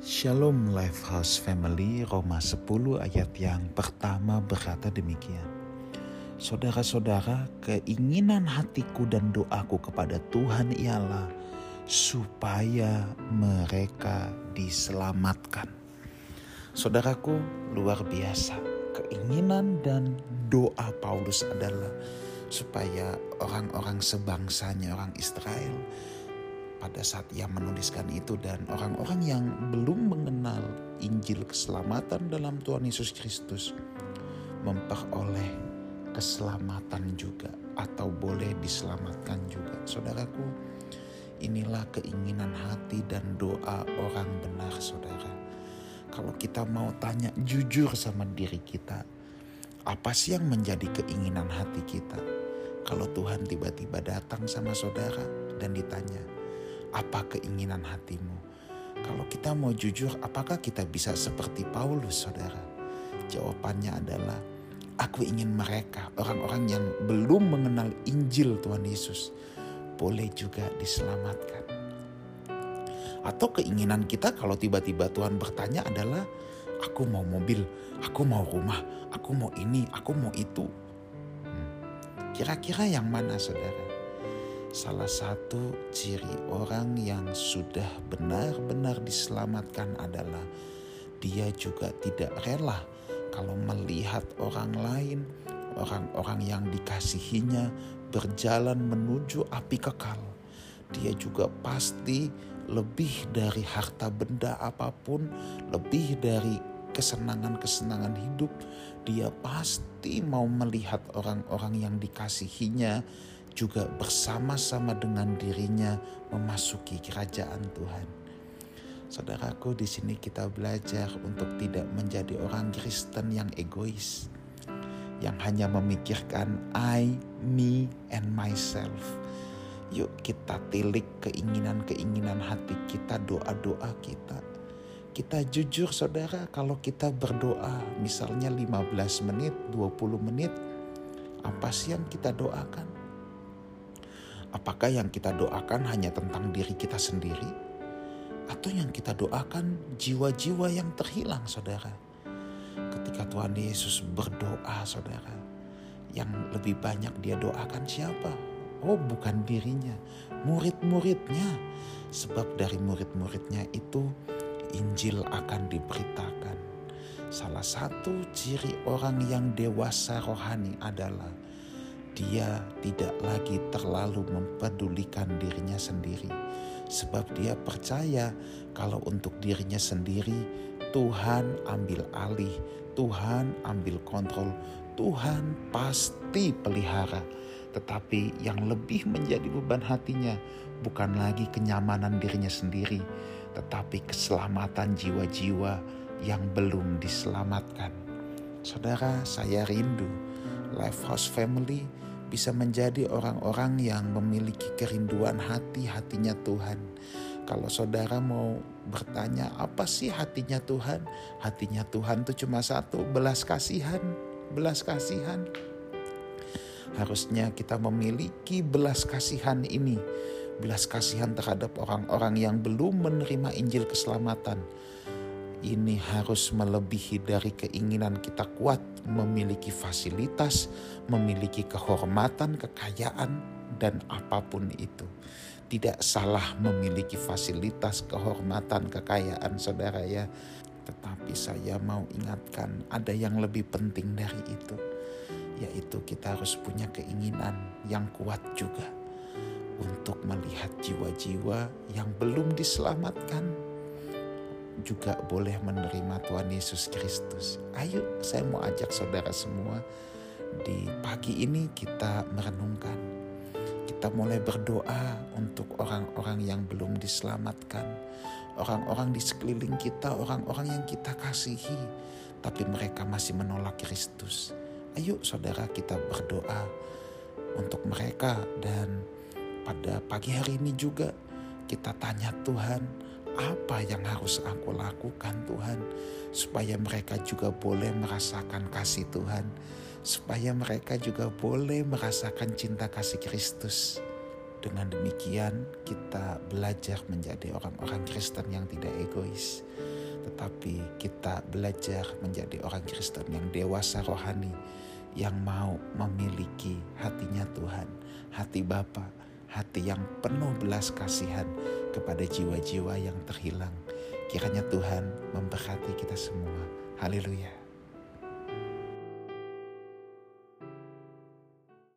Shalom Lifehouse Family Roma 10 ayat yang pertama berkata demikian. Saudara-saudara, keinginan hatiku dan doaku kepada Tuhan ialah supaya mereka diselamatkan. Saudaraku, luar biasa. Keinginan dan doa Paulus adalah supaya orang-orang sebangsanya, orang Israel, pada saat ia menuliskan itu dan orang-orang yang belum mengenal Injil keselamatan dalam Tuhan Yesus Kristus memperoleh keselamatan juga atau boleh diselamatkan juga. Saudaraku, inilah keinginan hati dan doa orang benar saudara. Kalau kita mau tanya jujur sama diri kita, apa sih yang menjadi keinginan hati kita? Kalau Tuhan tiba-tiba datang sama saudara dan ditanya, apa keinginan hatimu? Kalau kita mau jujur, apakah kita bisa seperti Paulus, saudara? Jawabannya adalah, aku ingin mereka, orang-orang yang belum mengenal Injil Tuhan Yesus, boleh juga diselamatkan. Atau keinginan kita kalau tiba-tiba Tuhan bertanya adalah, aku mau mobil, aku mau rumah, aku mau ini, aku mau itu. Hmm. Kira-kira yang mana saudara? Salah satu ciri orang yang sudah benar-benar diselamatkan adalah dia juga tidak rela kalau melihat orang lain, orang-orang yang dikasihinya berjalan menuju api kekal. Dia juga pasti lebih dari harta benda apa pun, lebih dari kesenangan-kesenangan hidup, dia pasti mau melihat orang-orang yang dikasihinya juga bersama-sama dengan dirinya memasuki kerajaan Tuhan. Saudaraku, di sini kita belajar untuk tidak menjadi orang Kristen yang egois, yang hanya memikirkan I, me, and myself. Yuk kita tilik keinginan-keinginan hati kita, doa-doa kita. Kita jujur saudara kalau kita berdoa misalnya 15 menit, 20 menit, apa sih yang kita doakan? Apakah yang kita doakan hanya tentang diri kita sendiri? Atau yang kita doakan jiwa-jiwa yang terhilang saudara? Ketika Tuhan Yesus berdoa saudara, yang lebih banyak dia doakan siapa? Oh bukan dirinya, murid-muridnya. Sebab dari murid-muridnya itu Injil akan diberitakan. Salah satu ciri orang yang dewasa rohani adalah dia tidak lagi terlalu mempedulikan dirinya sendiri, sebab dia percaya kalau untuk dirinya sendiri Tuhan ambil alih, Tuhan ambil kontrol, Tuhan pasti pelihara. Tetapi yang lebih menjadi beban hatinya bukan lagi kenyamanan dirinya sendiri, tetapi keselamatan jiwa-jiwa yang belum diselamatkan. Saudara, saya rindu Lifehouse Family bisa menjadi orang-orang yang memiliki kerinduan hati-hatinya Tuhan. Kalau saudara mau bertanya apa sih hatinya Tuhan? Hatinya Tuhan itu cuma satu, belas kasihan, belas kasihan. Harusnya kita memiliki belas kasihan ini, belas kasihan terhadap orang-orang yang belum menerima Injil keselamatan ini harus melebihi dari keinginan kita kuat memiliki fasilitas, memiliki kehormatan, kekayaan, dan apa pun itu. Tidak salah memiliki fasilitas, kehormatan, kekayaan, saudara ya. Tetapi saya mau ingatkan, ada yang lebih penting dari itu, yaitu kita harus punya keinginan yang kuat juga untuk melihat jiwa-jiwa yang belum diselamatkan juga boleh menerima Tuhan Yesus Kristus. Ayo, saya mau ajak saudara semua di pagi ini kita merenungkan. Kita mulai berdoa untuk orang-orang yang belum diselamatkan. Orang-orang di sekeliling kita, orang-orang yang kita kasihi, tapi mereka masih menolak Kristus. Ayo saudara kita berdoa untuk mereka dan pada pagi hari ini juga kita tanya Tuhan, apa yang harus aku lakukan Tuhan supaya mereka juga boleh merasakan kasih Tuhan supaya mereka juga boleh merasakan cinta kasih Kristus. Dengan demikian kita belajar menjadi orang-orang Kristen yang tidak egois tetapi kita belajar menjadi orang Kristen yang dewasa rohani yang mau memiliki hatinya Tuhan hati Bapa hati yang penuh belas kasihan kepada jiwa-jiwa yang terhilang. Kiranya Tuhan memberkati kita semua. Haleluya.